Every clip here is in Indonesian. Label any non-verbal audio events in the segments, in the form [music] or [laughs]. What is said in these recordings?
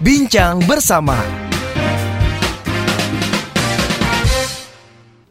Bincang bersama.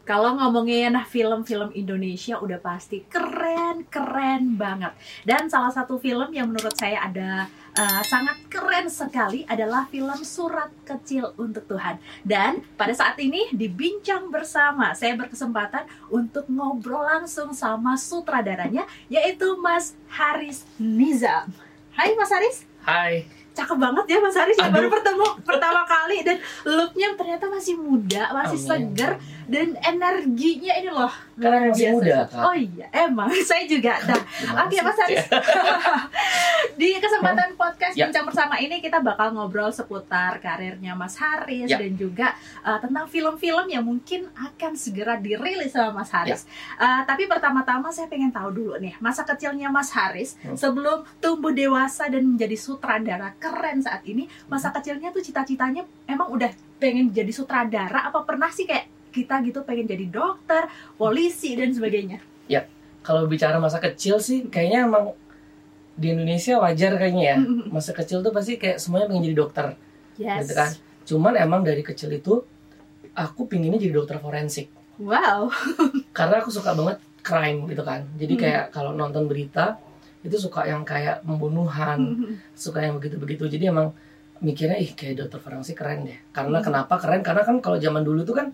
Kalau ngomongin film-film Indonesia udah pasti keren-keren banget. Dan salah satu film yang menurut saya ada uh, sangat keren sekali adalah film Surat Kecil untuk Tuhan. Dan pada saat ini di Bincang Bersama, saya berkesempatan untuk ngobrol langsung sama sutradaranya yaitu Mas Haris Nizam. Hai Mas Haris. Hai cakep banget ya Mas Haris yang baru bertemu pertama kali dan looknya ternyata masih muda, masih Amin. seger dan energinya ini loh karena masih biasa. muda kak. Oh iya, emang [laughs] saya juga. Nah, oke okay, Mas Haris. [laughs] Di kesempatan podcast ya. bincang bersama ini kita bakal ngobrol seputar karirnya Mas Haris ya. dan juga uh, tentang film-film yang mungkin akan segera dirilis sama Mas Haris. Ya. Uh, tapi pertama-tama saya pengen tahu dulu nih masa kecilnya Mas Haris hmm. sebelum tumbuh dewasa dan menjadi sutradara keren saat ini masa kecilnya tuh cita-citanya emang udah pengen jadi sutradara apa pernah sih kayak kita gitu pengen jadi dokter polisi dan sebagainya. Ya kalau bicara masa kecil sih kayaknya emang di Indonesia wajar kayaknya ya. Masa kecil tuh pasti kayak semuanya pengen jadi dokter. Yes. gitu kan? Cuman emang dari kecil itu aku pinginnya jadi dokter forensik. Wow. [laughs] Karena aku suka banget crime gitu kan. Jadi hmm. kayak kalau nonton berita itu suka yang kayak pembunuhan mm-hmm. suka yang begitu-begitu. Jadi emang mikirnya ih kayak dokter forensik keren deh. Karena mm-hmm. kenapa keren? Karena kan kalau zaman dulu tuh kan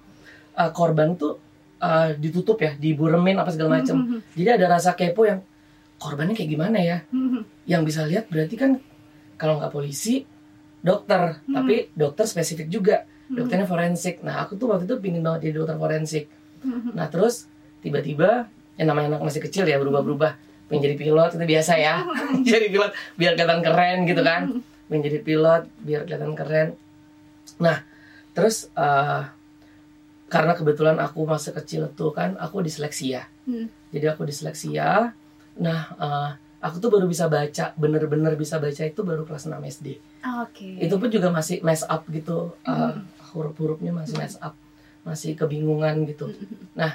uh, korban tuh uh, ditutup ya diburemin apa segala macam mm-hmm. jadi ada rasa kepo yang korbannya kayak gimana ya? Mm-hmm. yang bisa lihat berarti kan kalau nggak polisi dokter. Mm-hmm. tapi dokter spesifik juga. Mm-hmm. dokternya forensik. Nah aku tuh waktu itu pingin banget jadi dokter forensik. Mm-hmm. nah terus tiba-tiba yang namanya anak masih kecil ya berubah-berubah. Pengen jadi pilot itu biasa ya. [laughs] Jadi pilot biar kelihatan keren gitu kan. Pengen jadi pilot biar kelihatan keren. Nah terus uh, karena kebetulan aku masa kecil tuh kan aku disleksia. Hmm. jadi aku disleksia. Nah uh, aku tuh baru bisa baca bener-bener bisa baca itu baru kelas 6 SD okay. itu pun juga masih mess up gitu uh, huruf-hurufnya masih mess up masih kebingungan gitu. Hmm. nah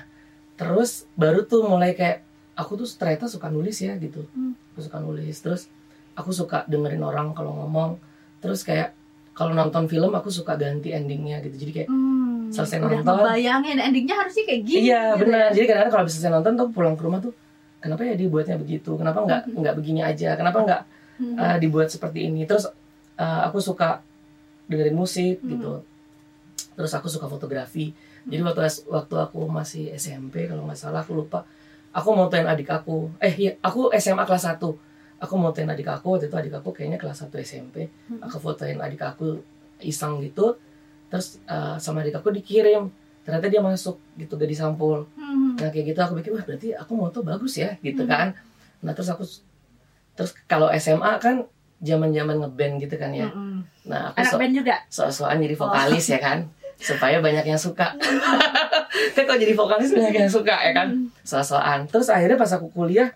terus baru tuh mulai kayak aku tuh ternyata suka nulis ya gitu. Hmm. aku suka nulis. Terus aku suka dengerin orang kalau ngomong. Terus kayak kalau nonton film aku suka ganti endingnya gitu. Jadi kayak hmm, selesai udah nonton. bayangin endingnya harusnya kayak gini iya gitu benar. ya? jadi kadang-kadang kalau selesai nonton tuh pulang ke rumah tuh kenapa ya dibuatnya begitu? Kenapa nggak hmm. nggak begini aja? Kenapa nggak hmm. uh, dibuat seperti ini? Terus uh, aku suka dengerin musik hmm. gitu. Terus aku suka fotografi. Jadi waktu waktu aku masih SMP kalau nggak salah aku lupa. Aku mau motoin adik aku. Eh iya aku SMA kelas 1 aku mau motoin adik aku waktu itu adik aku kayaknya kelas 1 SMP aku fotoin adik aku iseng gitu terus uh, sama adik aku dikirim ternyata dia masuk gitu gak disampul hmm. nah kayak gitu aku pikir wah berarti aku moto bagus ya gitu hmm. kan nah terus aku terus kalau SMA kan zaman zaman ngeband gitu kan ya hmm. nah aku anak so, band juga so-soan jadi vokalis oh. ya kan supaya banyak yang suka [laughs] kan kalau jadi vokalis banyak yang suka ya kan hmm. soal-soalan terus akhirnya pas aku kuliah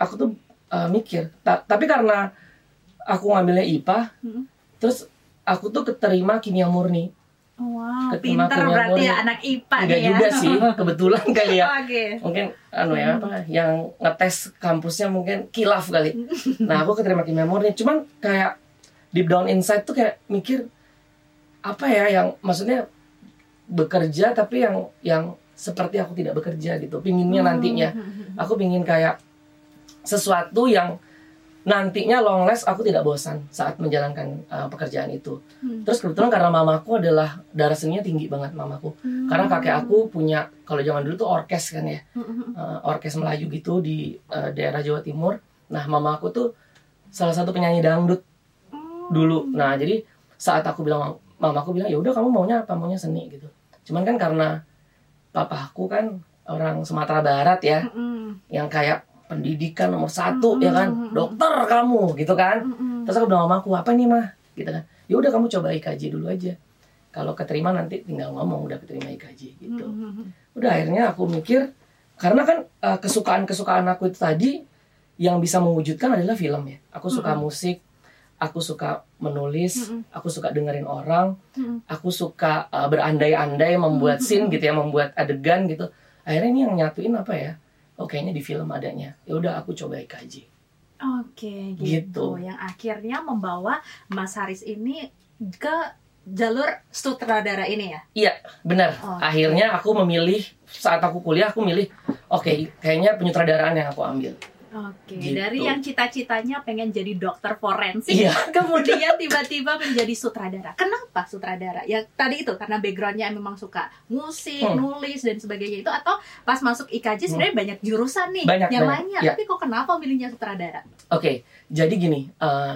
aku tuh uh, mikir ta tapi karena aku ngambilnya IPA hmm. terus aku tuh keterima kimia murni Wow, pinter berarti ya anak IPA Enggak ya. juga sih, [laughs] kebetulan kali ya. okay. Mungkin anu ya apa yang ngetes kampusnya mungkin kilaf kali. [laughs] Nah, aku keterima kimia murni, cuman kayak deep down inside tuh kayak mikir apa ya yang maksudnya bekerja tapi yang yang seperti aku tidak bekerja gitu pinginnya hmm. nantinya aku pingin kayak sesuatu yang nantinya long last aku tidak bosan saat menjalankan uh, pekerjaan itu. Hmm. terus kebetulan karena mamaku adalah darah seninya tinggi banget mamaku. Hmm. karena kakek aku punya kalau zaman dulu tuh orkes kan ya. Uh, orkes Melayu gitu di uh, daerah Jawa Timur. Nah mamaku tuh salah satu penyanyi dangdut dulu. Nah jadi saat aku bilang mamaku bilang ya udah kamu maunya apa? Maunya seni gitu. Cuman kan karena papaku kan orang Sumatera Barat ya mm -hmm. yang kayak pendidikan nomor satu mm -hmm. ya kan dokter kamu gitu kan mm -hmm. terus aku bilang mamaku apa nih mah gitu kan ya udah kamu coba IKJ dulu aja kalau keterima nanti tinggal ngomong udah keterima IKJ gitu mm -hmm. udah akhirnya aku mikir karena kan uh, kesukaan-kesukaan aku itu tadi yang bisa mewujudkan adalah film ya aku suka mm -hmm. musik aku suka menulis, mm -hmm. aku suka dengerin orang, mm -hmm. aku suka uh, berandai-andai membuat mm -hmm. scene gitu ya, membuat adegan gitu. Akhirnya ini yang nyatuin apa ya? Oh kayaknya di film adanya. Ya udah aku coba IKJ. Oke, gitu. gitu. Yang akhirnya membawa Mas Haris ini ke jalur sutradara ini ya? Iya, benar. Oh. Akhirnya aku memilih saat aku kuliah aku milih oke, kayaknya penyutradaraan yang aku ambil. Oke, Gitu. dari yang cita-citanya pengen jadi dokter forensik, Iya. [laughs] kemudian tiba-tiba menjadi sutradara. Kenapa sutradara? Ya tadi itu karena backgroundnya memang suka musik, Hmm. nulis dan sebagainya itu, atau pas masuk IKJ sebenarnya banyak jurusan nih Banyak, yang banyak. lainnya. Ya. Tapi kok kenapa milihnya sutradara? Oke, jadi gini, eh,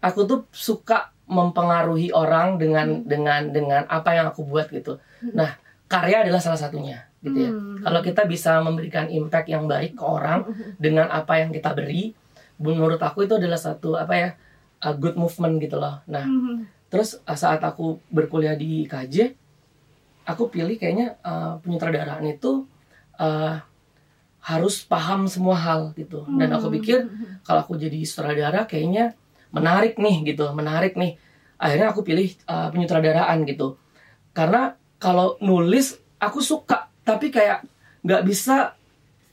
aku tuh suka mempengaruhi orang dengan Hmm. dengan dengan apa yang aku buat gitu. Hmm. Nah, karya adalah salah satunya, gitu ya. Hmm. Kalau kita bisa memberikan impact yang baik ke orang dengan apa yang kita beri, menurut aku itu adalah satu apa ya, a good movement gitu loh. Nah, Hmm. terus saat aku berkuliah di KJ, aku pilih kayaknya uh, penyutradaraan itu uh, harus paham semua hal gitu. Dan aku pikir kalau aku jadi sutradara kayaknya menarik nih gitu, menarik nih. Akhirnya aku pilih uh, penyutradaraan gitu. Karena kalau nulis aku suka, tapi kayak nggak bisa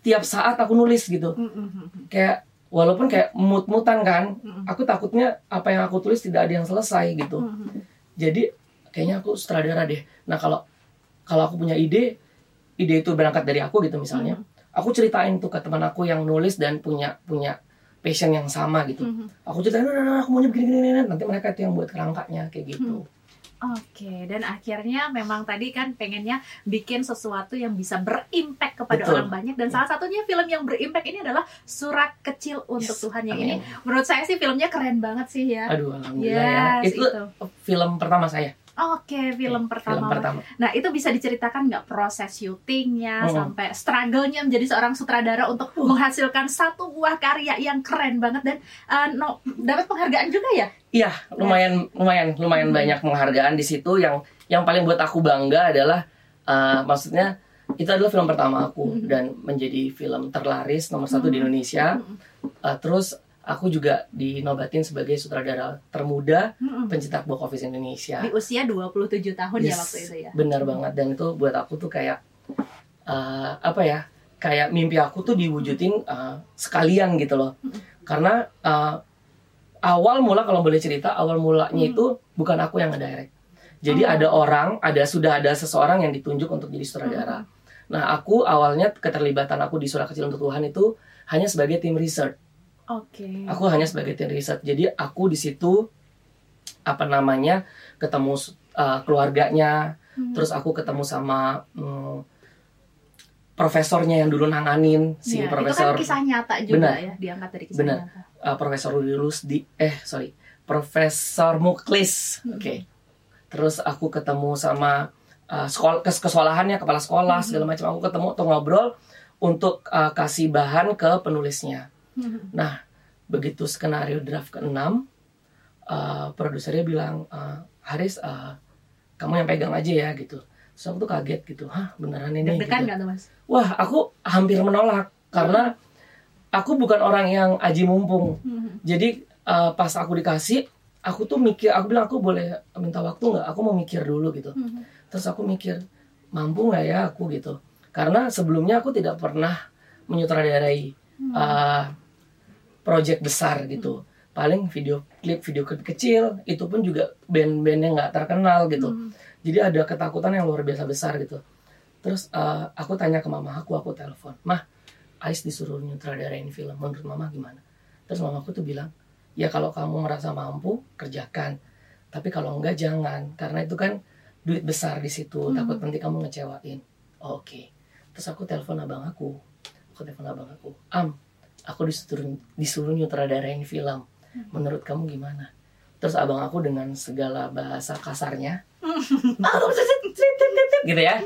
tiap saat aku nulis gitu. Hmm. Kayak walaupun kayak mut-mutan kan, Hmm. aku takutnya apa yang aku tulis tidak ada yang selesai gitu. Hmm. Jadi kayaknya aku sutradara deh. Nah kalau kalau aku punya ide, ide itu berangkat dari aku gitu misalnya, aku ceritain tuh ke teman aku yang nulis dan punya punya passion yang sama gitu. Hmm. Aku ceritain, nah, nah, nah, aku maunya begini, begini, begini." nanti mereka itu yang buat kerangkanya kayak gitu. Oke, dan akhirnya memang tadi kan pengennya bikin sesuatu yang bisa berimpact kepada Betul. orang banyak dan salah satunya film yang berimpact ini adalah Surat Kecil untuk Yes, Tuhan yang amin. ini. Menurut saya sih filmnya keren banget sih ya. Aduh, alhamdulillah Yes, ya. Itu, itu. film pertama saya. Oke, film Oke, pertama. Film pertama. Nah, itu bisa diceritakan nggak proses syutingnya Hmm. sampai struggle-nya menjadi seorang sutradara untuk Uh. menghasilkan satu buah karya yang keren banget dan uh, no, dapat penghargaan juga ya? Iya, lumayan lumayan lumayan Hmm. banyak penghargaan di situ yang yang paling buat aku bangga adalah uh, maksudnya itu adalah film pertama aku Hmm. dan menjadi film terlaris nomor satu di Hmm. Indonesia. Uh, terus aku juga dinobatin sebagai sutradara termuda Hmm. pencetak box office Indonesia. Di usia 27 tahun ya Yes, waktu itu ya. Benar banget dan itu buat aku tuh kayak uh, apa ya? Kayak mimpi aku tuh diwujudin uh, sekalian gitu loh. Mm. Karena uh, awal mula kalau boleh cerita awal mulanya Mm. itu bukan aku yang ngedirect. Jadi Oh. ada orang, ada sudah ada seseorang yang ditunjuk untuk jadi sutradara. Nah, aku awalnya keterlibatan aku di Surat Kecil untuk Tuhan itu hanya sebagai tim research. Oke. Aku hanya sebagai tim riset. Jadi aku di situ apa namanya ketemu uh, keluarganya, Hmm. terus aku ketemu sama mm, profesornya yang dulu nanganin si Iya, profesor itu kan kisah nyata juga Benar. ya, diangkat dari kisah Benar. nyata. uh, profesor Rudilus di eh sorry profesor Muklis. Hmm. Oke. Terus aku ketemu sama uh, sekolah ke sekolahannya kepala sekolah Hmm. segala macam aku ketemu tuh ngobrol untuk uh, kasih bahan ke penulisnya. Hmm. Nah, begitu skenario draft ke-6, uh, produsernya bilang, uh, Haris, uh, kamu yang pegang aja ya gitu. Terus aku tuh kaget gitu, hah beneran ini? Deg-degan gitu. nggak tuh mas? Wah, aku hampir menolak karena aku bukan orang yang aji mumpung. Hmm. Jadi uh, pas aku dikasih, aku tuh mikir, aku bilang aku boleh minta waktu nggak? Aku mau mikir dulu gitu. Hmm. Terus aku mikir, mampu nggak ya aku gitu? Karena sebelumnya aku tidak pernah menyutradarai Hmm. uh, project besar gitu. Paling video klip, video klip kecil, itu pun juga band-band yang nggak terkenal gitu. Hmm. Jadi ada ketakutan yang luar biasa besar gitu. Terus uh, aku tanya ke mama aku, aku telepon, mah, Ais disuruh nyutradarain film, menurut mama gimana? Terus mama aku tuh bilang, ya kalau kamu merasa mampu, kerjakan. Tapi kalau enggak jangan, karena itu kan duit besar di situ, Hmm. takut nanti kamu ngecewain. Oh, Oke. Terus aku telepon abang aku, aku telepon abang aku, Am, aku disuruh disuruh nyutradarain film. Menurut kamu gimana? Terus abang aku dengan segala bahasa kasarnya, [laughs] "Ah, kamu tit- tit- tit- tit- tit," gitu ya,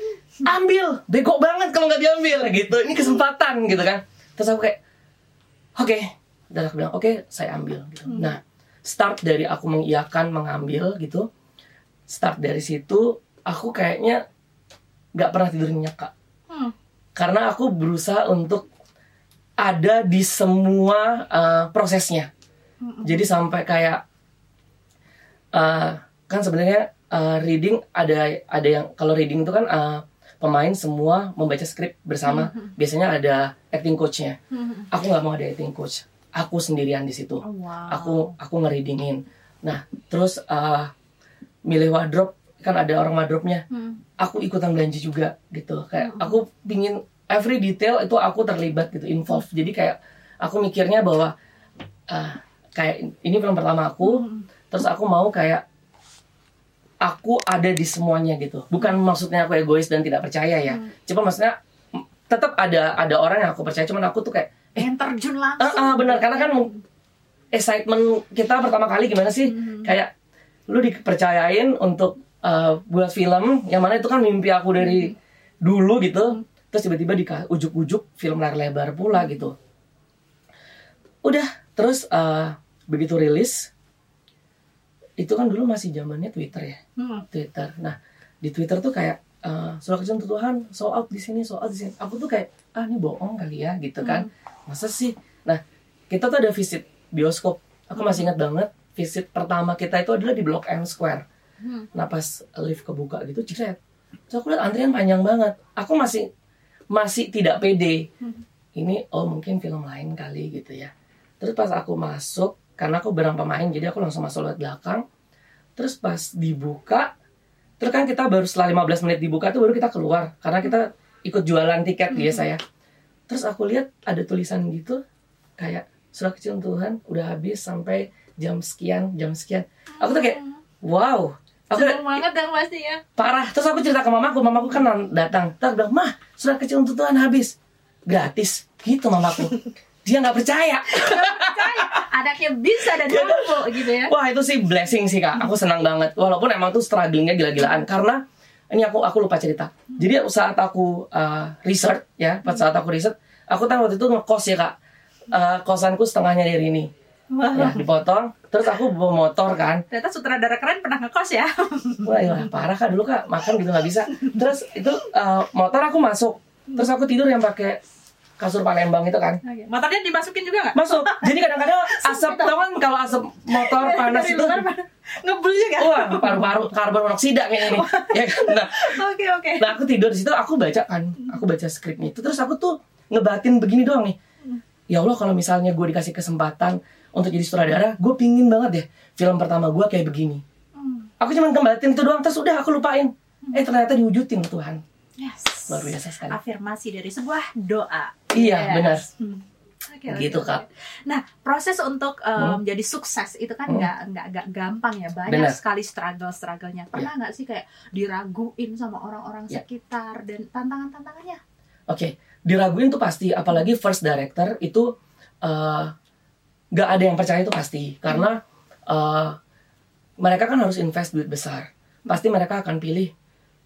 ambil, bego banget kalau nggak diambil gitu. Ini kesempatan gitu kan. Terus aku kayak, oke, dan aku bilang oke, saya ambil. Gitu. Hmm. Nah, start dari aku mengiyakan mengambil gitu, start dari situ aku kayaknya nggak pernah tidur nyenyak kak Hmm. karena aku berusaha untuk ada di semua uh, prosesnya. Hmm. Jadi sampai kayak uh, kan sebenarnya uh, reading ada ada yang kalau reading itu kan uh, pemain semua membaca skrip bersama. Hmm. Biasanya ada acting coachnya. Hmm. Aku nggak mau ada acting coach. Aku sendirian di situ. Oh, wow. Aku aku ngereadingin. nah terus uh, milih wardrobe kan ada orang wardrobe-nya hmm. aku ikutan belanja juga gitu kayak hmm. aku pingin every detail itu aku terlibat gitu involve hmm. jadi kayak aku mikirnya bahwa uh, kayak ini film pertama aku hmm. terus aku mau kayak aku ada di semuanya gitu bukan maksudnya aku egois dan tidak percaya ya hmm. cuma maksudnya tetap ada ada orang yang aku percaya cuman aku tuh kayak eh, yang terjun langsung uh, uh, benar karena kan excitement kita pertama kali gimana sih hmm. kayak lu dipercayain untuk uh, buat film yang mana itu kan mimpi aku dari hmm. dulu gitu hmm. Terus tiba-tiba di ujuk-ujuk film layar lebar pula gitu. Udah terus uh, begitu rilis itu kan dulu masih zamannya Twitter ya? Hmm. Twitter. Nah di Twitter tuh kayak uh, surat untuk Tuhan sold out di sini sold out di sini. Aku tuh kayak ah ini bohong kali ya gitu kan. Hmm. masa sih? Nah kita tuh ada visit bioskop. Aku masih ingat banget visit pertama kita itu adalah di Blok M Square. Hmm. nah pas lift kebuka gitu ceret terus aku lihat antrian panjang banget. Aku masih masih tidak pede. Hmm. ini oh mungkin film lain kali gitu ya. Terus pas aku masuk karena aku bareng pemain jadi aku langsung masuk lewat belakang. Terus pas dibuka terus kan kita baru setelah 15 menit dibuka tuh baru kita keluar karena kita ikut jualan tiket hmm. biasa ya terus aku lihat ada tulisan gitu kayak surat kecil Tuhan udah habis sampai jam sekian jam sekian. Aku tuh kayak wow aku banget dong pasti ya parah terus aku cerita ke mamaku mamaku kan datang terus bilang mah surat kecil untuk Tuhan habis gratis gitu mamaku [laughs] dia nggak percaya. percaya. Anaknya bisa dan mampu gitu ya. Wah itu sih blessing sih kak. Aku senang banget. Walaupun emang tuh strugglingnya gila-gilaan karena ini aku aku lupa cerita. Jadi saat aku uh, research ya, saat aku riset, aku tahu waktu itu ngekos ya kak uh, kosanku setengahnya dari ini. Wah. Ya, dipotong. Terus aku bawa motor kan. Ternyata sutradara keren pernah ngekos ya. [laughs] Wah, ya, parah kak dulu kak makan gitu nggak bisa. Terus itu uh, motor aku masuk. Terus aku tidur yang pakai kasur Palembang itu kan. Okay. Motornya dimasukin juga nggak? Masuk. Jadi kadang-kadang [laughs] asap tau kan kalau asap motor panas itu [laughs] ngebul juga. Wah, paru-paru karbon monoksida kayak ini. ya kan. Nah, oke okay, oke. Okay. Nah, aku tidur di situ, aku baca kan. Aku baca skripnya itu terus aku tuh ngebatin begini doang nih ya Allah kalau misalnya gue dikasih kesempatan untuk jadi sutradara gue pingin banget deh film pertama gue kayak begini hmm. aku cuma kembatin itu doang terus udah aku lupain hmm. eh ternyata diwujudin Tuhan yes. luar biasa sekali afirmasi dari sebuah doa iya yes. benar hmm. Okay, gitu okay. kak. Nah proses untuk um, hmm. jadi sukses itu kan nggak hmm. nggak nggak gampang ya banyak Bener. sekali struggle strugglenya. Pernah iya. nggak yeah. sih kayak diraguin sama orang-orang yeah. sekitar dan tantangan tantangannya? Oke, okay diraguin tuh pasti apalagi first director itu uh, gak ada yang percaya itu pasti. Karena uh, mereka kan harus invest duit besar. Pasti mereka akan pilih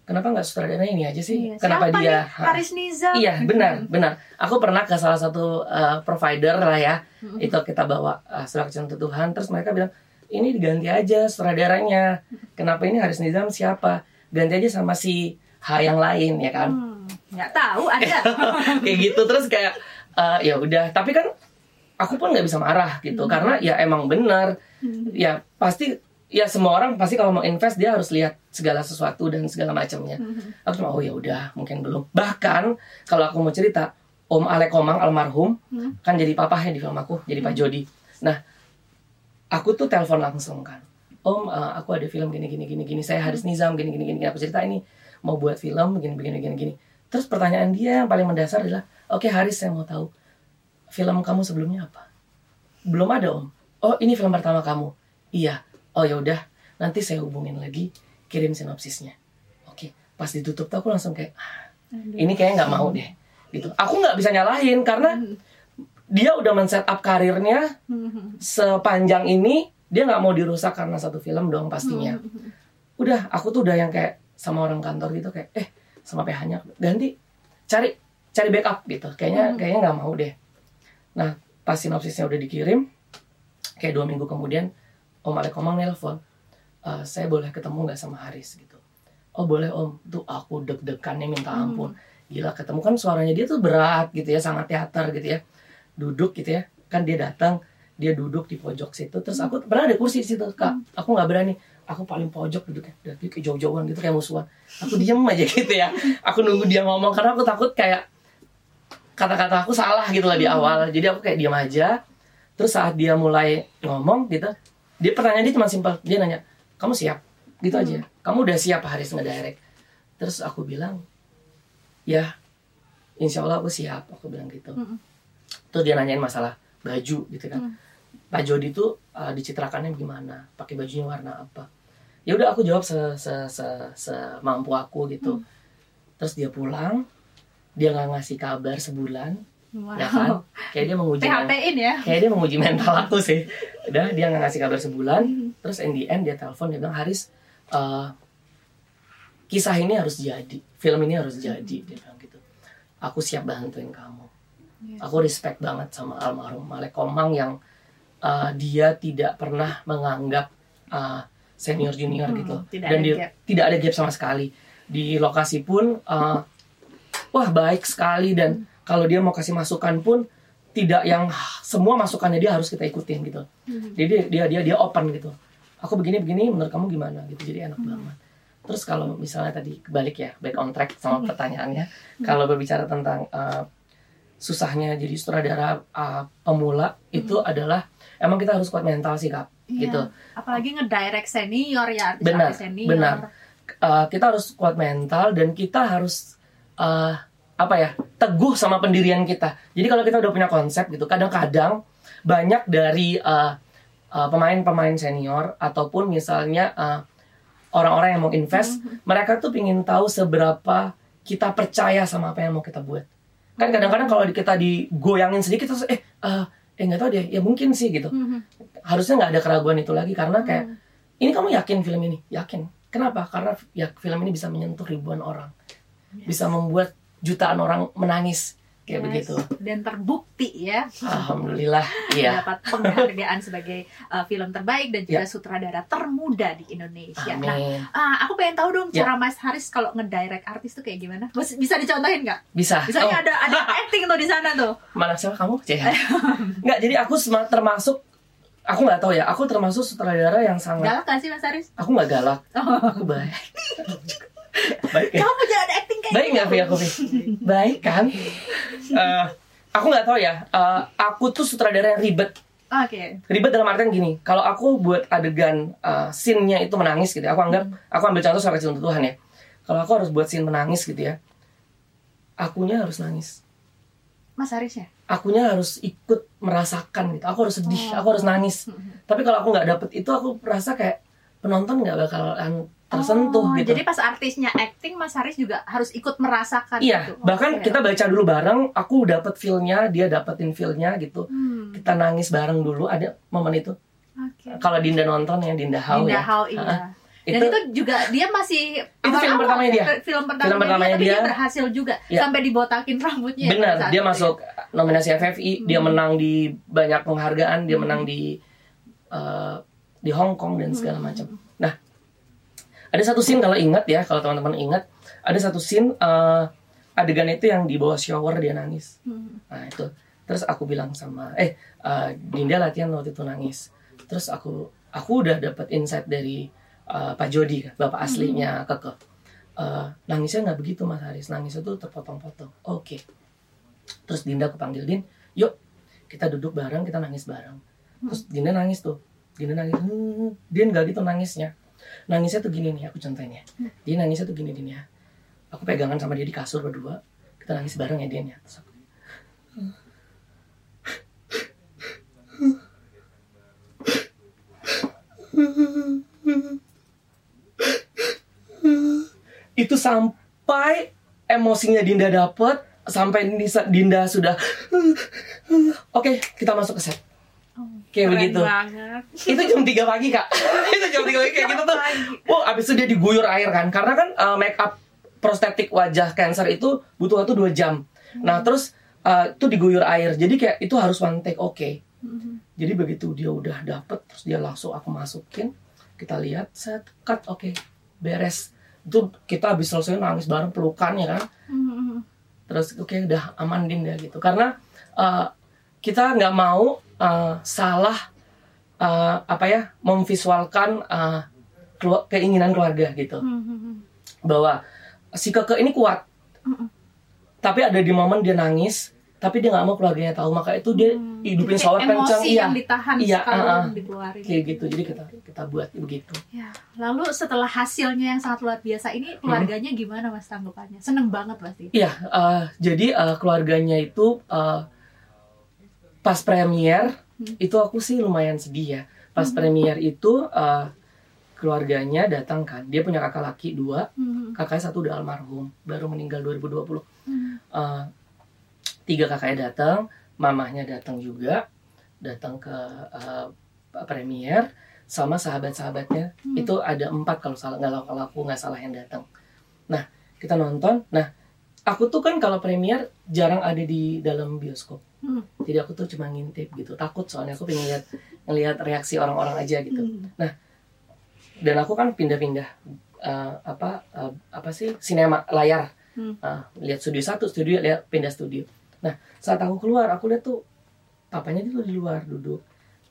kenapa nggak sutradara ini aja sih? Iya. kenapa Siapa dia Haris Niza iya benar benar. Aku pernah ke salah satu uh, provider lah ya. Mm-hmm. itu kita bawa uh, surat untuk Tuhan. Terus mereka bilang ini diganti aja sutradaranya. Kenapa ini Haris Nizam siapa? Ganti aja sama si H yang lain ya kan? Hmm nggak tahu ada. [laughs] Kayak gitu. Terus kayak uh, ya udah. Tapi kan aku pun nggak bisa marah gitu hmm. karena ya emang benar hmm. ya pasti ya semua orang pasti kalau mau invest dia harus lihat segala sesuatu dan segala macamnya hmm. aku cuma oh ya udah mungkin belum bahkan kalau aku mau cerita Om Alek Komang almarhum hmm. kan jadi papahnya di film aku jadi Pak hmm. Jody nah aku tuh telepon langsung kan Om uh, aku ada film gini gini gini gini saya Haris Nizam gini gini gini aku cerita ini mau buat film begini begini gini gini Terus pertanyaan dia yang paling mendasar adalah, oke okay, Haris saya mau tahu, film kamu sebelumnya apa? Belum ada om. Oh ini film pertama kamu. Iya. Oh ya udah, nanti saya hubungin lagi, kirim sinopsisnya. Oke, okay. pas ditutup tuh aku langsung kayak, ah, ini kayaknya nggak mau deh. Gitu. Aku nggak bisa nyalahin karena dia udah men-set up karirnya sepanjang ini, dia nggak mau dirusak karena satu film dong pastinya. Udah, aku tuh udah yang kayak sama orang kantor gitu kayak, eh sama PH-nya ganti cari cari backup gitu kayaknya hmm. kayaknya nggak mau deh nah pas sinopsisnya udah dikirim kayak dua minggu kemudian Om Alek Komang nelpon e, saya boleh ketemu nggak sama Haris? Gitu. Oh boleh Om. Tuh aku deg-degannya minta hmm. ampun. Hmm. gila ketemu kan suaranya dia tuh berat gitu ya sangat teater gitu ya. Duduk gitu ya kan dia datang dia duduk di pojok situ terus aku pernah ada kursi di situ kak. Hmm. aku nggak berani. Aku paling pojok duduknya dari kayak jauh-jauhan gitu kayak musuhan. Aku diem aja gitu ya. Aku nunggu dia ngomong karena aku takut kayak kata-kata aku salah gitu lah di hmm. awal. Jadi aku kayak diem aja. Terus saat dia mulai ngomong gitu dia pertanyaan dia cuma simpel. Dia nanya kamu siap? Gitu aja. Kamu udah siap Haris ngedirect? Terus aku bilang ya insya Allah aku siap aku bilang gitu. Mm-mm. terus dia nanyain masalah baju gitu kan. Mm. Pak Jody tuh uh, dicitrakannya gimana? Pakai bajunya warna apa? Ya udah aku jawab se se se semampu aku gitu. Terus dia pulang dia nggak ngasih kabar sebulan Wow. ya kan kayak dia menguji PHP-in ya. kayak dia menguji mental aku sih udah dia nggak ngasih kabar sebulan Hmm. terus in the end dia telepon dia bilang Haris eh, kisah ini harus jadi film ini harus jadi dia bilang gitu aku siap bantuin kamu aku respect banget sama almarhum Malek Komang yang eh, dia tidak pernah menganggap eh, senior junior Hmm, gitu tidak dan ada dia gap. tidak ada gap sama sekali di lokasi pun eh, wah baik sekali. Dan kalau dia mau kasih masukan pun tidak yang semua masukannya dia harus kita ikutin gitu. Hmm. jadi dia dia dia open gitu. Aku begini begini menurut kamu gimana gitu. Jadi enak banget. Terus kalau misalnya tadi kebalik ya back on track sama pertanyaannya. Kalau berbicara tentang uh, susahnya jadi sutradara uh, pemula itu adalah emang kita harus kuat mental sih kak Iya. gitu. Apalagi ngedirect senior ya, artis Benar, artis senior. benar. Uh, kita harus kuat mental dan kita harus uh, apa ya teguh sama pendirian kita. Jadi kalau kita udah punya konsep gitu, kadang-kadang banyak dari uh, uh, pemain-pemain senior ataupun misalnya uh, orang-orang yang mau invest, mereka tuh pingin tahu seberapa kita percaya sama apa yang mau kita buat. Kan kadang-kadang kalau kita digoyangin sedikit terus eh uh, eh nggak tahu deh, ya mungkin sih gitu Mhm. harusnya nggak ada keraguan itu lagi karena kayak Hmm. ini kamu yakin film ini yakin kenapa karena ya film ini bisa menyentuh ribuan orang bisa membuat jutaan orang menangis kayak Yes. begitu Dan terbukti ya alhamdulillah [laughs] iya dapat penghargaan sebagai uh, film terbaik dan juga Ya. sutradara termuda di Indonesia. Nah, amin ah, aku pengen tahu dong Ya. cara Mas Haris kalau ngedirect artis tuh kayak gimana? Bisa dicontohin nggak? bisa Misalnya oh, ada ada [laughs] acting tuh di sana tuh. mana siapa kamu Cih? [laughs] nggak jadi aku termasuk aku nggak tahu ya aku termasuk sutradara yang sangat Galak gak sih Mas Haris? aku nggak galak aku baik baik ya Kamu jangan acting kayak baik nggak. Via aku Vi? baik kan Eh, aku nggak tahu ya Eh, aku tuh sutradara yang ribet Oke. ribet dalam artian gini kalau aku buat adegan uh, scene-nya itu menangis gitu ya aku anggap aku ambil contoh sampai untuk Tuhan ya kalau aku harus buat scene menangis gitu ya akunya harus nangis Mas Haris ya? akunya harus ikut merasakan gitu aku harus sedih Oh. aku harus nangis Mhm. tapi kalau aku nggak dapet itu aku merasa kayak penonton nggak bakalan tersentuh Oh, gitu Jadi pas artisnya acting, Mas Haris juga harus ikut merasakan iya gitu. bahkan Oke. kita baca dulu bareng aku dapet feel-nya dia dapetin feel-nya gitu Hmm, kita nangis bareng dulu ada momen itu Oke. kalau Dinda nonton ya Dinda Hau Dinda ya Hau, iya. Dan itu itu juga dia masih Itu film pertamanya dia. ya, Film pertamanya, Film pertamanya dia, tapi dia dia. berhasil juga Iya. sampai dibotakin rambutnya. ya Benar, dia itu ya. masuk nominasi FFI, dia Hmm. menang di banyak penghargaan, dia Hmm. menang di eh, di Hong Kong dan segala macam. Nah, ada satu scene kalau ingat ya, kalau teman-teman ingat, ada satu scene eh, adegan itu yang di bawah shower dia nangis. Nah itu, terus aku bilang sama, eh eh, Dinda latihan waktu itu nangis. Terus aku aku udah dapat insight dari eh, Pak Jody, bapak aslinya Keke. Eh, nangisnya nggak begitu Mas Haris, nangisnya tuh terpotong-potong. Oke. Terus Dinda aku panggil Din, yuk kita duduk bareng, kita nangis bareng. Terus Dinda nangis tuh, Dinda nangis, hmm, Din nggak gitu nangisnya. Nangisnya tuh gini nih, aku contohin ya. Dia nangisnya tuh gini Din ya. Aku pegangan sama dia di kasur berdua, kita nangis bareng ya Din ya. Terus aku, itu sampai emosinya Dinda dapet sampai Dinda sudah oke kita masuk ke set kayak Keren begitu. banget. itu jam 3 pagi kak. [laughs] Itu jam 3 pagi kayak gitu tuh. Oh abis itu dia diguyur air kan. Karena kan uh, make up prostetik wajah cancer itu butuh waktu 2 jam. Nah terus uh, itu diguyur air. Jadi kayak itu harus one take oke. Mhm. jadi begitu dia udah dapet terus dia langsung aku masukin. Kita lihat set cut oke. Beres. Itu kita habis selesai nangis bareng pelukan ya kan. Mhm. terus oke udah aman Dinda gitu. Karena uh, kita nggak mau uh, salah uh, apa ya memvisualkan uh, kelu- keinginan keluarga gitu Mhm. bahwa si keke ini kuat Mhm. tapi ada di momen dia nangis tapi dia nggak mau keluarganya tahu maka itu dia Hmm, hidupin kayak kencang emosi iya yang ditahan Iya, uh-uh. dikeluarin kayak gitu jadi kita kita buat begitu Ya, lalu setelah hasilnya yang sangat luar biasa Hmm. ini keluarganya gimana mas tanggapannya? Seneng banget pasti. Iya, eh, jadi eh, keluarganya itu eh, pas premier Hmm. itu aku sih lumayan sedih ya. Pas Hmm. premier itu eh, keluarganya datang kan. Dia punya kakak laki dua, Hmm. kakaknya satu udah almarhum, baru meninggal 2020. Hmm. Eh, tiga kakaknya datang, mamahnya datang juga, datang ke eh, premier sama sahabat-sahabatnya. Hmm. Itu ada empat kalau salah nggak kalau aku nggak salah yang datang. Nah kita nonton. Nah aku tuh kan kalau premier jarang ada di dalam bioskop. Hmm. Jadi aku tuh cuma ngintip gitu. Takut soalnya aku pengen lihat ngelihat reaksi orang-orang aja gitu. Hmm. Dan aku kan pindah-pindah eh, apa eh, apa sih sinema layar. Hmm. Eh, lihat studio satu, studio lihat pindah studio. Nah saat aku keluar aku lihat tuh papanya itu di luar duduk.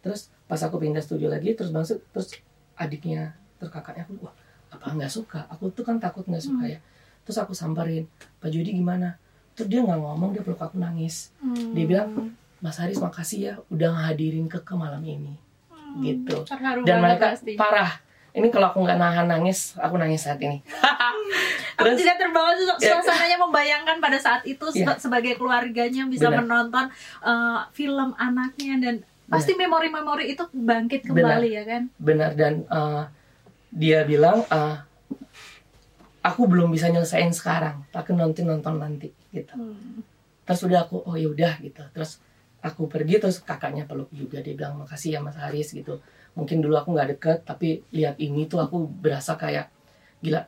Terus pas aku pindah studio lagi terus masuk terus adiknya terus kakaknya aku wah apa nggak suka aku tuh kan takut nggak suka Hmm. ya terus aku samperin Pak Jody gimana terus dia nggak ngomong dia peluk aku nangis Hmm. Dia bilang, Mas Haris makasih ya udah ngehadirin ke ke malam ini Hmm. gitu. Terharu dan mereka pasti. parah ini kalau aku nggak nahan nangis aku nangis saat ini [laughs] Aku terus tidak terbawa Ya. suasananya membayangkan pada saat itu Ya. seba- sebagai keluarganya bisa Benar. menonton uh, film anaknya dan pasti memori-memori itu bangkit Benar. kembali ya kan. benar dan eh, dia bilang eh, aku belum bisa nyelesain sekarang tapi nonton nonton nanti gitu. Hmm. terus udah aku oh ya udah gitu. Terus aku pergi terus kakaknya peluk juga dia bilang makasih ya Mas Haris gitu. Mungkin dulu aku nggak deket tapi lihat ini tuh aku berasa kayak gila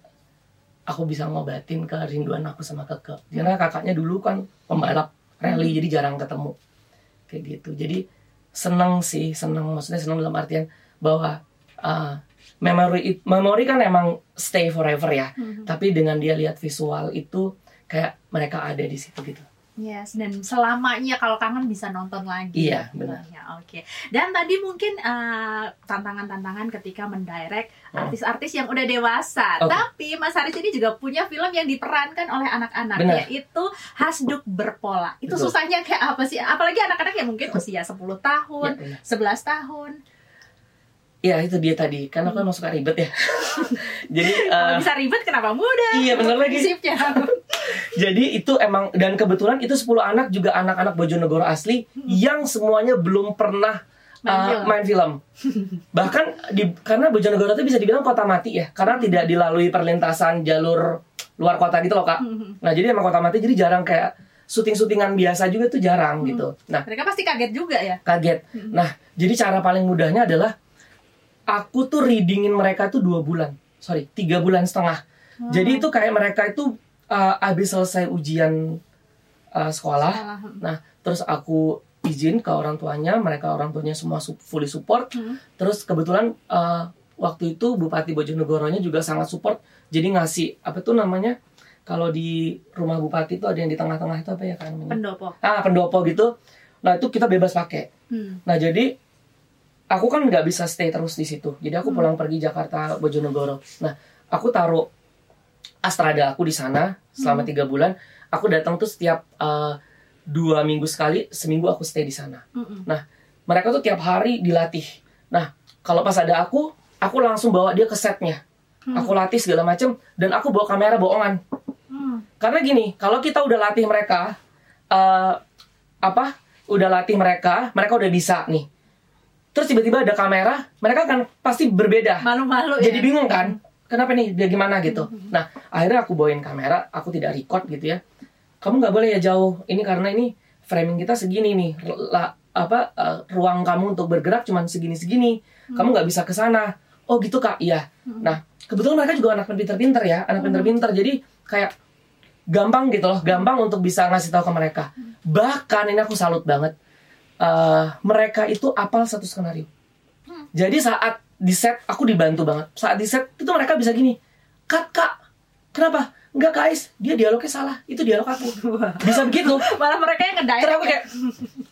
aku bisa ngobatin kerinduan aku sama keke. Karena kakaknya dulu kan pembalap rally jadi jarang ketemu. Kayak gitu. Jadi seneng sih seneng maksudnya seneng dalam artian bahwa uh, memori memori kan emang stay forever ya Hmm. tapi dengan dia lihat visual itu kayak mereka ada di situ gitu Yes, dan selamanya kalau kangen bisa nonton lagi. Iya, ya, benar. filmnya. Oke. Dan tadi mungkin uh, tantangan-tantangan ketika mendirect Oh. artis-artis yang udah dewasa. Oke. Tapi Mas Haris ini juga punya film yang diperankan oleh anak-anak, yaitu Hasduk Berpola. Itu Betul. susahnya kayak apa sih? Apalagi anak-anak yang mungkin usia 10 tahun, Ya, benar. 11 tahun. Ya itu dia tadi, karena aku emang suka ribet ya. [laughs] jadi Kalau eh, bisa ribet kenapa mudah? iya bener lagi. Prinsipnya. [laughs] Jadi itu emang dan kebetulan itu 10 anak juga anak-anak Bojonegoro asli yang semuanya belum pernah Main uh, film. main film. [laughs] Bahkan di karena Bojonegoro itu bisa dibilang kota mati ya, karena tidak dilalui perlintasan jalur luar kota gitu loh kak. Hmm. Nah jadi emang kota mati jadi jarang kayak syuting-syutingan biasa juga tuh jarang Hmm. gitu. Nah Mereka pasti kaget juga ya. kaget. Hmm. Nah, jadi cara paling mudahnya adalah aku tuh readingin mereka tuh dua bulan, sorry tiga bulan setengah. Oh. Jadi itu kayak mereka itu uh, habis selesai ujian uh, sekolah, Salah. nah terus aku izin ke orang tuanya, mereka orang tuanya semua fully support. Hmm. Terus kebetulan uh, waktu itu Bupati Bojonegoronya juga sangat support, jadi ngasih apa tuh namanya? Kalau di rumah bupati itu ada yang di tengah-tengah itu apa ya kan? Pendopo. Ah, pendopo gitu. Nah, itu kita bebas pakai. Hmm. Nah jadi aku kan nggak bisa stay terus di situ. Jadi aku Hmm. pulang pergi Jakarta Bojonegoro. Nah aku taruh Astrada aku di sana selama Hmm. tiga bulan. Aku datang tuh setiap uh, dua minggu sekali, seminggu aku stay di sana. Mm-mm. Mereka tuh tiap hari dilatih. Nah kalau pas ada aku, aku langsung bawa dia ke setnya. Hmm. Aku latih segala macem dan aku bawa kamera bohongan. Hmm. Karena gini, kalau kita udah latih mereka, eh apa? Udah latih mereka, mereka udah bisa nih. Terus tiba-tiba ada kamera, mereka kan pasti berbeda. Malu-malu ya. Jadi bingung kan? Kenapa nih? Dia gimana gitu? Nah, akhirnya aku bawain kamera, aku tidak record gitu ya. Kamu nggak boleh ya jauh. Ini karena ini framing kita segini nih. La- apa eh, ruang kamu untuk bergerak cuman segini-segini. Kamu nggak bisa ke sana. Oh gitu kak? Iya. Hmm. Nah, kebetulan mereka juga anak pinter-pinter ya, anak Hmm. pinter-pinter. Jadi kayak gampang gitu loh, gampang untuk bisa ngasih tahu ke mereka. Bahkan ini aku salut banget. Eh, mereka itu apal satu skenario. Hmm. Jadi saat di set aku dibantu banget. Saat di set itu mereka bisa gini, kak kak, kenapa? Enggak guys, dia dialognya salah. Itu dialog aku. [laughs] Bisa begitu. Malah mereka yang ngedirect Terus aku ya. kayak,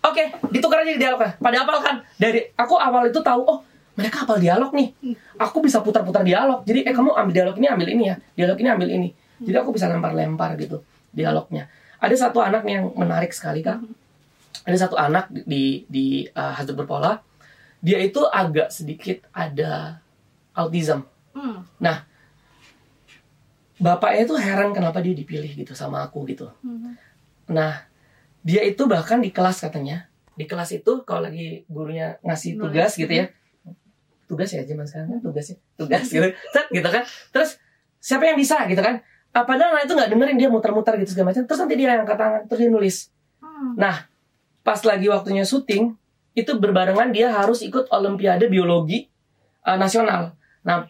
oke, ditukar aja di dialognya. Pada apal kan? Dari aku awal itu tahu, oh mereka apal dialog nih. Aku bisa putar-putar dialog. Jadi, eh kamu ambil dialog ini, ambil ini ya. Dialog ini, ambil ini. Jadi aku bisa lempar-lempar gitu dialognya. ada satu anak yang menarik sekali kak. Ada satu anak di di uh, Hazard Berpola, dia itu agak sedikit ada autism. Hmm. Nah, bapaknya itu heran kenapa dia dipilih gitu sama aku gitu. Hmm. Nah, dia itu bahkan di kelas katanya, di kelas itu kalau lagi gurunya ngasih tugas gitu ya, tugas ya zaman sekarang kan tugasnya, tugas gitu, [laughs] Set, gitu kan. Terus siapa yang bisa gitu kan? Ah, padahal anak itu nggak dengerin dia muter-muter gitu segala macam. Terus nanti dia yang angkat tangan, terus dia nulis. Hmm. Nah, pas lagi waktunya syuting, itu berbarengan dia harus ikut Olimpiade Biologi uh, Nasional. Nah,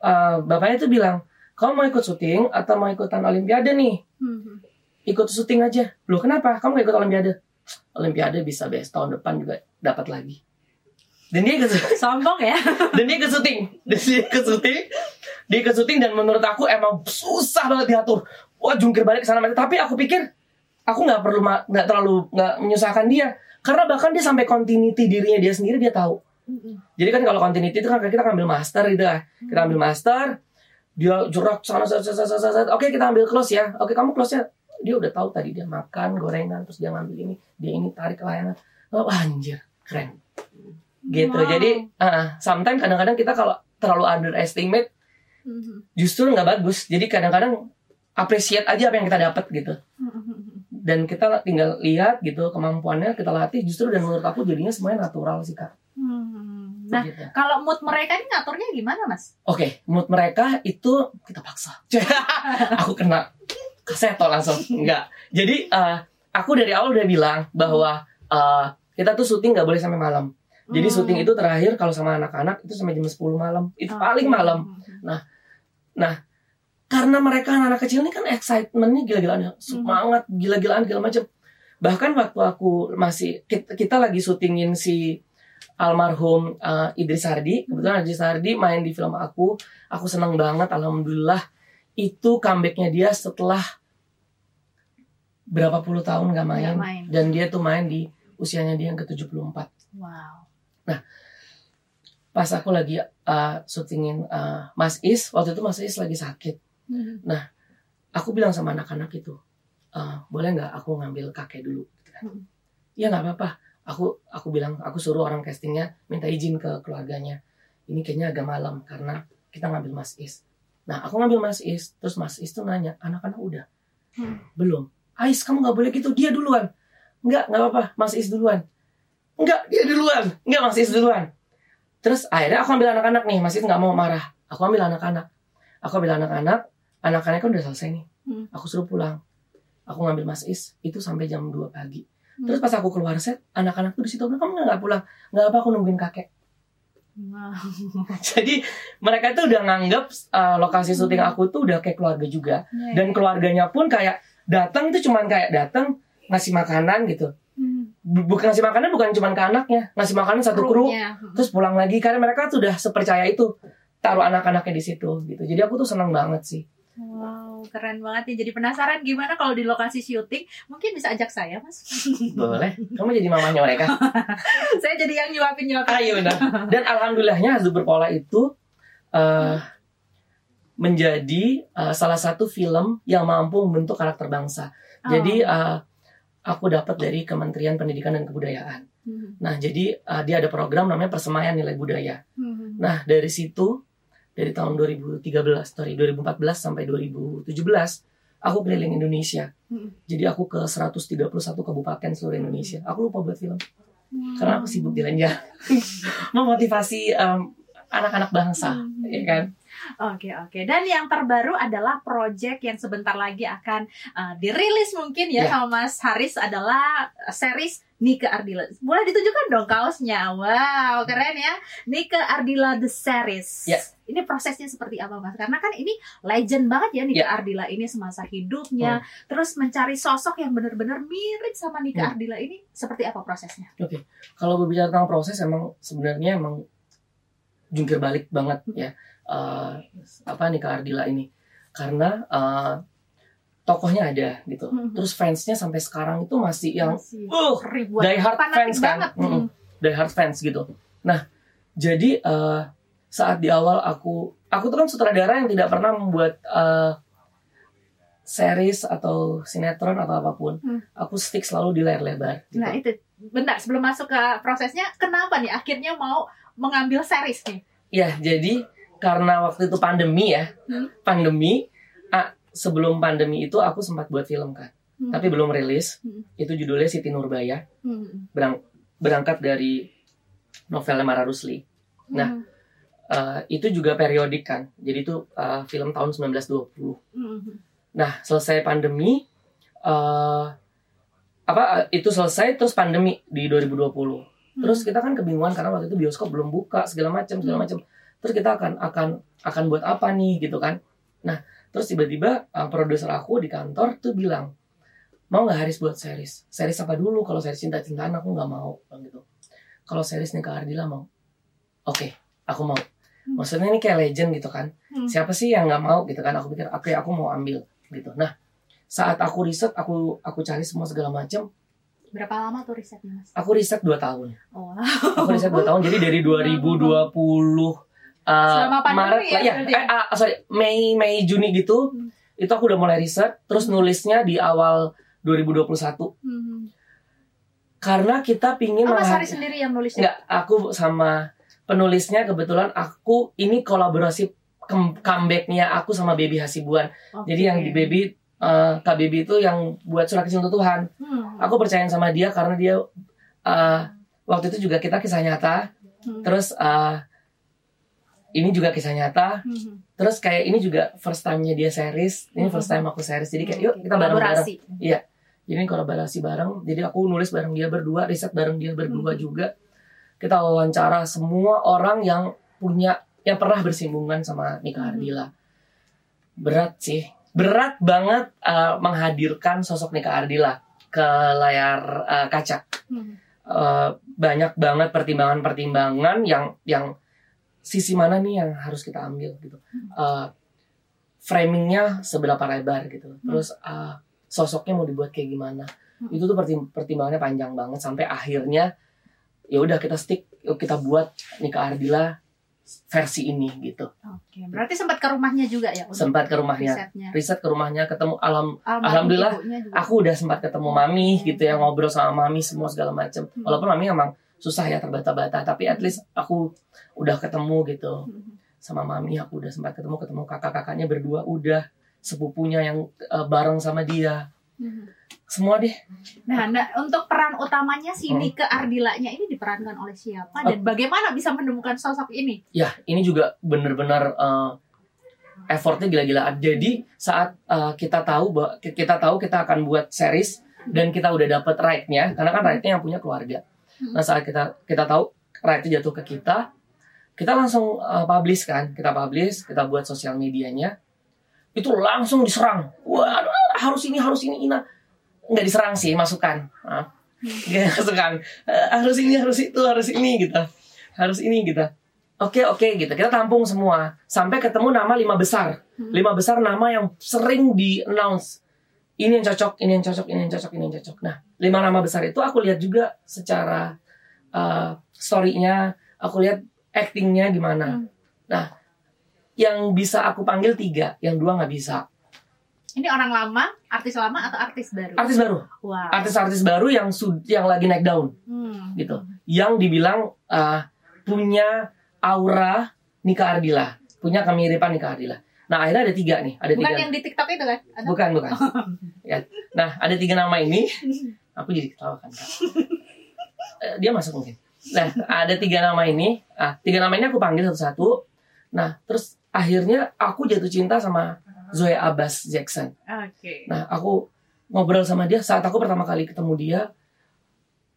uh, bapaknya itu bilang, kamu mau ikut syuting atau mau ikutan Olimpiade nih? Hmm. Ikut syuting aja. Loh kenapa? Kamu gak ikut Olimpiade? Olimpiade bisa bes tahun depan juga dapat lagi. Dan dia ikut Sombong ya. [laughs] dan dia ikut syuting. Dan dia ikut syuting. Dia ikut syuting dan menurut aku emang susah banget diatur. Wah jungkir balik ke sana tapi aku pikir aku nggak perlu nggak terlalu nggak menyusahkan dia. Karena bahkan dia sampai continuity dirinya dia sendiri dia tahu. Jadi kan kalau continuity itu kan kita ambil master gitu lah. Kita ambil master dia jurak sana sana sana sana, sana, oke kita ambil close ya. Oke kamu close nya dia udah tahu tadi dia makan gorengan terus dia ngambil ini dia ini tarik layangan. Oh anjir keren. Gitu. Wow. jadi uh, sometimes kadang-kadang kita kalau terlalu underestimate Hmm. justru nggak bagus. Jadi kadang-kadang appreciate aja apa yang kita dapat gitu. Dan kita tinggal lihat gitu kemampuannya kita latih justru dan menurut aku jadinya semuanya natural sih kak Hmm. Nah, Gitu. kalau mood mereka ini ngaturnya gimana, Mas? Oke, mood mereka itu kita paksa. [laughs] aku kena kaseto langsung. Enggak. Jadi eh, aku dari awal udah bilang bahwa eh, kita tuh syuting nggak boleh sampai malam. Jadi Hmm. syuting itu terakhir kalau sama anak-anak itu sampai jam 10 malam. Itu Oke. paling malam. Karena mereka anak-anak kecil ini kan excitementnya gila-gilaan ya. Semangat gila-gilaan segala macam. Bahkan waktu aku masih kita, kita lagi syutingin si almarhum eh, Idris Sardi. Kebetulan Idris Sardi main di film aku. Aku senang banget alhamdulillah. Itu comebacknya dia setelah berapa puluh tahun gak main. Main. Dan dia tuh main di usianya dia yang ke-74 Wow. pas aku lagi uh, syutingin uh, Mas Is waktu itu Mas Is lagi sakit Hmm. aku bilang sama anak-anak itu "Eh, boleh nggak aku ngambil kakek dulu? Gitu kan. Hmm. ya nggak apa-apa. Aku aku bilang aku suruh orang castingnya minta izin ke keluarganya. Ini kayaknya agak malam karena kita ngambil Mas Is. Nah aku ngambil Mas Is terus Mas Is tuh nanya anak-anak udah? Hmm. belum. Ais kamu nggak boleh gitu dia duluan. Nggak nggak apa-apa Mas Is duluan. Nggak dia duluan. Nggak Mas Is duluan. Terus akhirnya aku ambil anak-anak nih Mas Is nggak mau marah. Aku ambil anak-anak. Aku ambil anak-anak anak-anak kan udah selesai nih. Hmm. aku suruh pulang. Aku ngambil Mas Is itu sampai jam 2 pagi. Hmm. terus pas aku keluar set anak-anak tuh di situ bilang kamu nggak pulang? Nggak apa aku nungguin kakek. Wow. [laughs] jadi mereka tuh udah nganggap uh, lokasi syuting aku tuh udah kayak keluarga juga. Ya, dan ya. keluarganya pun kayak datang tuh cuman kayak datang ngasih makanan gitu. Hmm. Bu- bukan ngasih makanan bukan cuman ke anaknya. Ngasih makanan satu kru. Terus pulang lagi karena mereka tuh udah sepercaya itu taruh anak-anaknya di situ gitu. Jadi aku tuh senang banget sih Wow, keren banget nih. Jadi penasaran gimana kalau di lokasi syuting? Mungkin bisa ajak saya, Mas. boleh kamu jadi mamanya mereka [laughs] saya jadi yang nyuapin-nyuapin. ayo benar dan alhamdulillahnya Hazu Berpola itu eh, menjadi eh, salah satu film yang mampu membentuk karakter bangsa Oh. jadi eh, aku dapat dari Kementerian Pendidikan dan Kebudayaan Hmm. nah jadi eh, dia ada program namanya Persemaian Nilai Budaya Hmm. Nah, dari situ dari tahun 2013, sorry 2014 sampai 2017 aku keliling Indonesia. Hmm. Jadi aku ke 131 kabupaten seluruh Indonesia. Aku lupa buat film Wow. karena aku sibuk jalan-jalan. [laughs] Memotivasi em, anak-anak bangsa, Hmm. ya kan? Oke oke. Dan yang terbaru adalah project yang sebentar lagi akan uh, dirilis mungkin ya, Ya. sama Mas Haris adalah uh, series Nike Ardila. Boleh ditunjukkan dong kaosnya. Wow, keren ya. Nike Ardila the series. Ya. Ini prosesnya seperti apa Mas? Karena kan ini legend banget ya Nike Ya. Ardila ini semasa hidupnya. Terus mencari sosok yang benar-benar mirip sama Nike Hmm. Ardila ini seperti apa prosesnya? Kalau berbicara tentang proses emang sebenarnya emang jungkir balik banget ya. Eh, apa nih Kak Ardila ini? Karena eh, tokohnya ada gitu. Hmm. Terus fansnya sampai sekarang itu masih yang Masih uh, ribuan die hard fanatik fans kan. banget. Mm-mm. die hard fans gitu. Nah, jadi eh, saat di awal aku aku tuh kan sutradara yang tidak pernah membuat eh, series atau sinetron atau apa pun, Hmm. aku stick selalu di layar lebar. Gitu. Nah itu, bentar sebelum masuk ke prosesnya, kenapa nih akhirnya mau mengambil series nih? Ya, jadi karena waktu itu pandemi ya, Hmm. pandemi. ah, sebelum pandemi itu aku sempat buat film kan, Hmm. tapi belum rilis. Hmm. Itu judulnya Siti Nurbaya, Hmm. berang- berangkat dari novelnya Mara Rusli. Nah, Hmm. Eh, itu juga periodik kan, jadi itu eh, film tahun 1920. Hmm. Nah, selesai pandemi, eh apa itu selesai terus pandemi di 2020. Hmm. Terus kita kan kebingungan karena waktu itu bioskop belum buka segala macam segala Hmm. Terus kita akan akan akan buat apa nih gitu kan? Nah, terus tiba-tiba eh, produser aku di kantor tuh bilang mau nggak Haris buat series? Series apa dulu? Kalau series cinta-cintaan aku nggak mau bilang gitu. Kalau series Nika Ardila mau. Oke, aku mau. Hmm. Maksudnya ini kayak legend gitu kan? Hmm. Siapa sih yang nggak mau gitu kan? Aku pikir oke aku mau ambil gitu. Nah, saat aku riset, aku aku cari semua segala macam. Berapa lama tuh risetnya mas? Aku riset 2 tahun. Oh, Aku riset 2 tahun. Jadi dari 2020 uh, Selama pandemi Maret ya ya. ya? Eh, ah, sorry, Mei Mei Juni gitu. Hmm. Itu aku udah mulai riset, terus nulisnya di awal 2021. hmm. Karena kita pingin Oh, mas Hari sendiri yang nulisnya? Enggak, aku sama penulisnya kebetulan aku ini kolaborasi comebacknya aku sama Baby Hasibuan. Oke. Jadi yang di Baby eh, Kak Baby itu yang buat surat kecil untuk Tuhan. Hmm. Aku percaya sama dia karena dia eh, waktu itu juga kita kisah nyata. Hmm. Terus eh, ini juga kisah nyata. Hmm. Terus kayak ini juga first time-nya dia series. Ini first time aku series. Jadi kayak yuk kita bareng-bareng. Kolaborasi. Jadi ini kolaborasi bareng. Jadi aku nulis bareng dia berdua, riset bareng dia berdua Hmm. juga. Kita wawancara semua orang yang punya yang pernah bersinggungan sama Nika Hmm. Ardila. Berat sih. Berat banget uh, menghadirkan sosok Nika Ardila ke layar uh, kaca. Hmm. Uh, banyak banget pertimbangan-pertimbangan yang yang sisi mana nih yang harus kita ambil gitu. Uh, framingnya seberapa lebar gitu. Terus uh, sosoknya mau dibuat kayak gimana? Hmm. Itu tuh pertim- pertimbangannya panjang banget sampai akhirnya ya udah kita stick, yuk kita buat Nika Ardila versi ini gitu. Oke, berarti sempat ke rumahnya juga ya? Sempat ke rumahnya, risetnya. riset ke rumahnya, ketemu alam. Almarhum Alhamdulillah. Aku udah sempat ketemu mami gitu ya ngobrol sama mami semua segala macam. Hmm. Walaupun mami emang susah ya terbata-bata, tapi at least aku udah ketemu gitu Hmm. sama mami. Aku udah sempat ketemu ketemu kakak-kakaknya berdua udah sepupunya yang eh, bareng sama dia. Hmm. Semua deh. Nah, nah, untuk peran utamanya si Hmm. Nike Ardilanya ini diperankan oleh siapa Oh. dan bagaimana bisa menemukan sosok ini? Ya, ini juga bener-bener eh, effortnya gila-gilaan. Jadi saat eh, kita tahu kita tahu kita akan buat series dan kita udah dapet right-nya, karena kan right-nya yang punya keluarga. Hmm. Nah saat kita kita tahu right-nya jatuh ke kita, kita langsung eh, publish kan, kita publish, kita buat sosial medianya, itu langsung diserang. Wah, harus ini, harus ini, ina. Nggak diserang sih, masukan. Nah, masukan. Eh, harus ini, harus itu, harus ini gitu. Harus ini gitu. Oke oke gitu kita tampung semua sampai ketemu nama lima besar Hmm. lima besar nama yang sering di announce ini yang cocok ini yang cocok ini yang cocok ini yang cocok nah lima nama besar itu aku lihat juga secara uh, story-nya aku lihat actingnya gimana Hmm. nah yang bisa aku panggil tiga yang dua nggak bisa Ini orang lama, artis lama atau artis baru? artis baru Wow. artis-artis baru yang sud yang lagi naik daun Hmm. gitu yang dibilang uh, punya aura Nika Ardila punya kemiripan Nika Ardila nah akhirnya ada tiga nih ada Bukan tiga yang di TikTok itu kan? Atau? bukan bukan [laughs] ya nah ada tiga nama ini aku jadi ketawa kan Kak. Eh, dia masuk mungkin nah ada tiga nama ini ah tiga nama ini aku panggil satu-satu nah terus akhirnya aku jatuh cinta sama Zoe Abbas Jackson Oke. Nah, aku ngobrol sama dia saat aku pertama kali ketemu dia,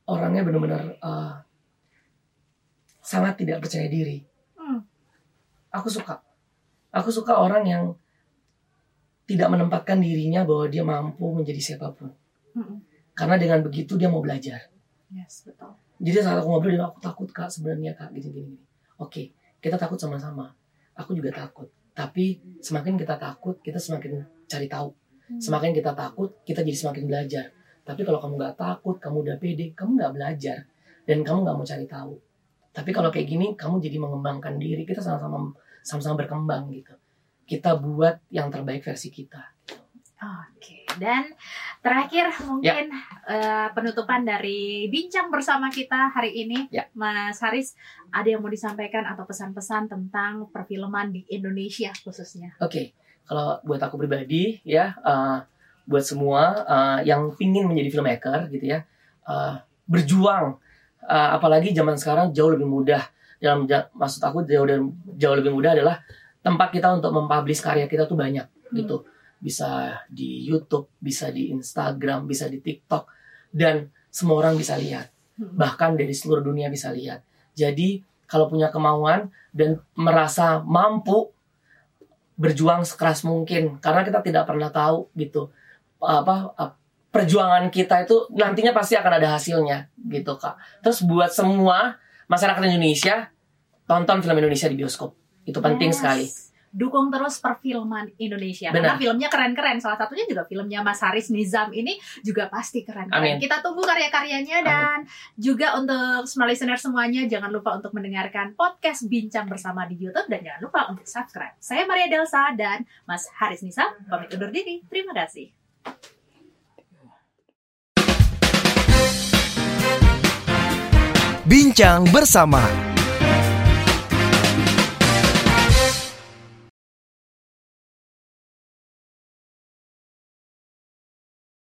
orangnya benar-benar uh, sangat tidak percaya diri. Hmm. Aku suka, aku suka orang yang tidak menempatkan dirinya bahwa dia mampu menjadi siapa pun. Hmm. Karena dengan begitu dia mau belajar. Yes, betul. Jadi saat aku ngobrol dia aku takut kak sebenarnya kak gini gini. Oke, kita takut sama-sama. Aku juga takut. Tapi semakin kita takut, kita semakin cari tahu. Hmm. Semakin kita takut, kita jadi semakin belajar. Tapi kalau kamu nggak takut, kamu udah pede, kamu nggak belajar dan kamu nggak mau cari tahu. Tapi kalau kayak gini, kamu jadi mengembangkan diri. Kita sama-sama sama-sama berkembang gitu. Kita buat yang terbaik versi kita. Oke, dan terakhir mungkin ya. uh, penutupan dari bincang bersama kita hari ini, ya. Mas Haris, ada yang mau disampaikan atau pesan-pesan tentang perfilman di Indonesia khususnya? Oke, okay. kalau buat aku pribadi ya, uh, buat semua uh, yang ingin menjadi filmmaker gitu ya, uh, berjuang, uh, apalagi zaman sekarang jauh lebih mudah. Dalam maksud aku jauh jauh lebih mudah adalah tempat kita untuk mempublish karya kita tuh banyak hmm. gitu bisa di YouTube, bisa di Instagram, bisa di TikTok, dan semua orang bisa lihat. Hmm. Bahkan dari seluruh dunia bisa lihat. Jadi kalau punya kemauan dan merasa mampu berjuang sekeras mungkin karena kita tidak pernah tahu gitu apa perjuangan kita itu nantinya pasti akan ada hasilnya gitu kak. Terus buat semua masyarakat Indonesia tonton film Indonesia di bioskop. Itu penting yes. sekali. Dukung terus perfilman Indonesia. Benar. karena filmnya keren-keren. Salah satunya juga filmnya Mas Haris Nizam ini juga pasti keren-keren. Kita tunggu karya-karyanya dan juga untuk small listener semuanya jangan lupa untuk mendengarkan podcast bincang bersama di YouTube dan jangan lupa untuk subscribe. Saya Maria Delsa dan Mas Haris Nizam pamit undur diri. Terima kasih. Bincang bersama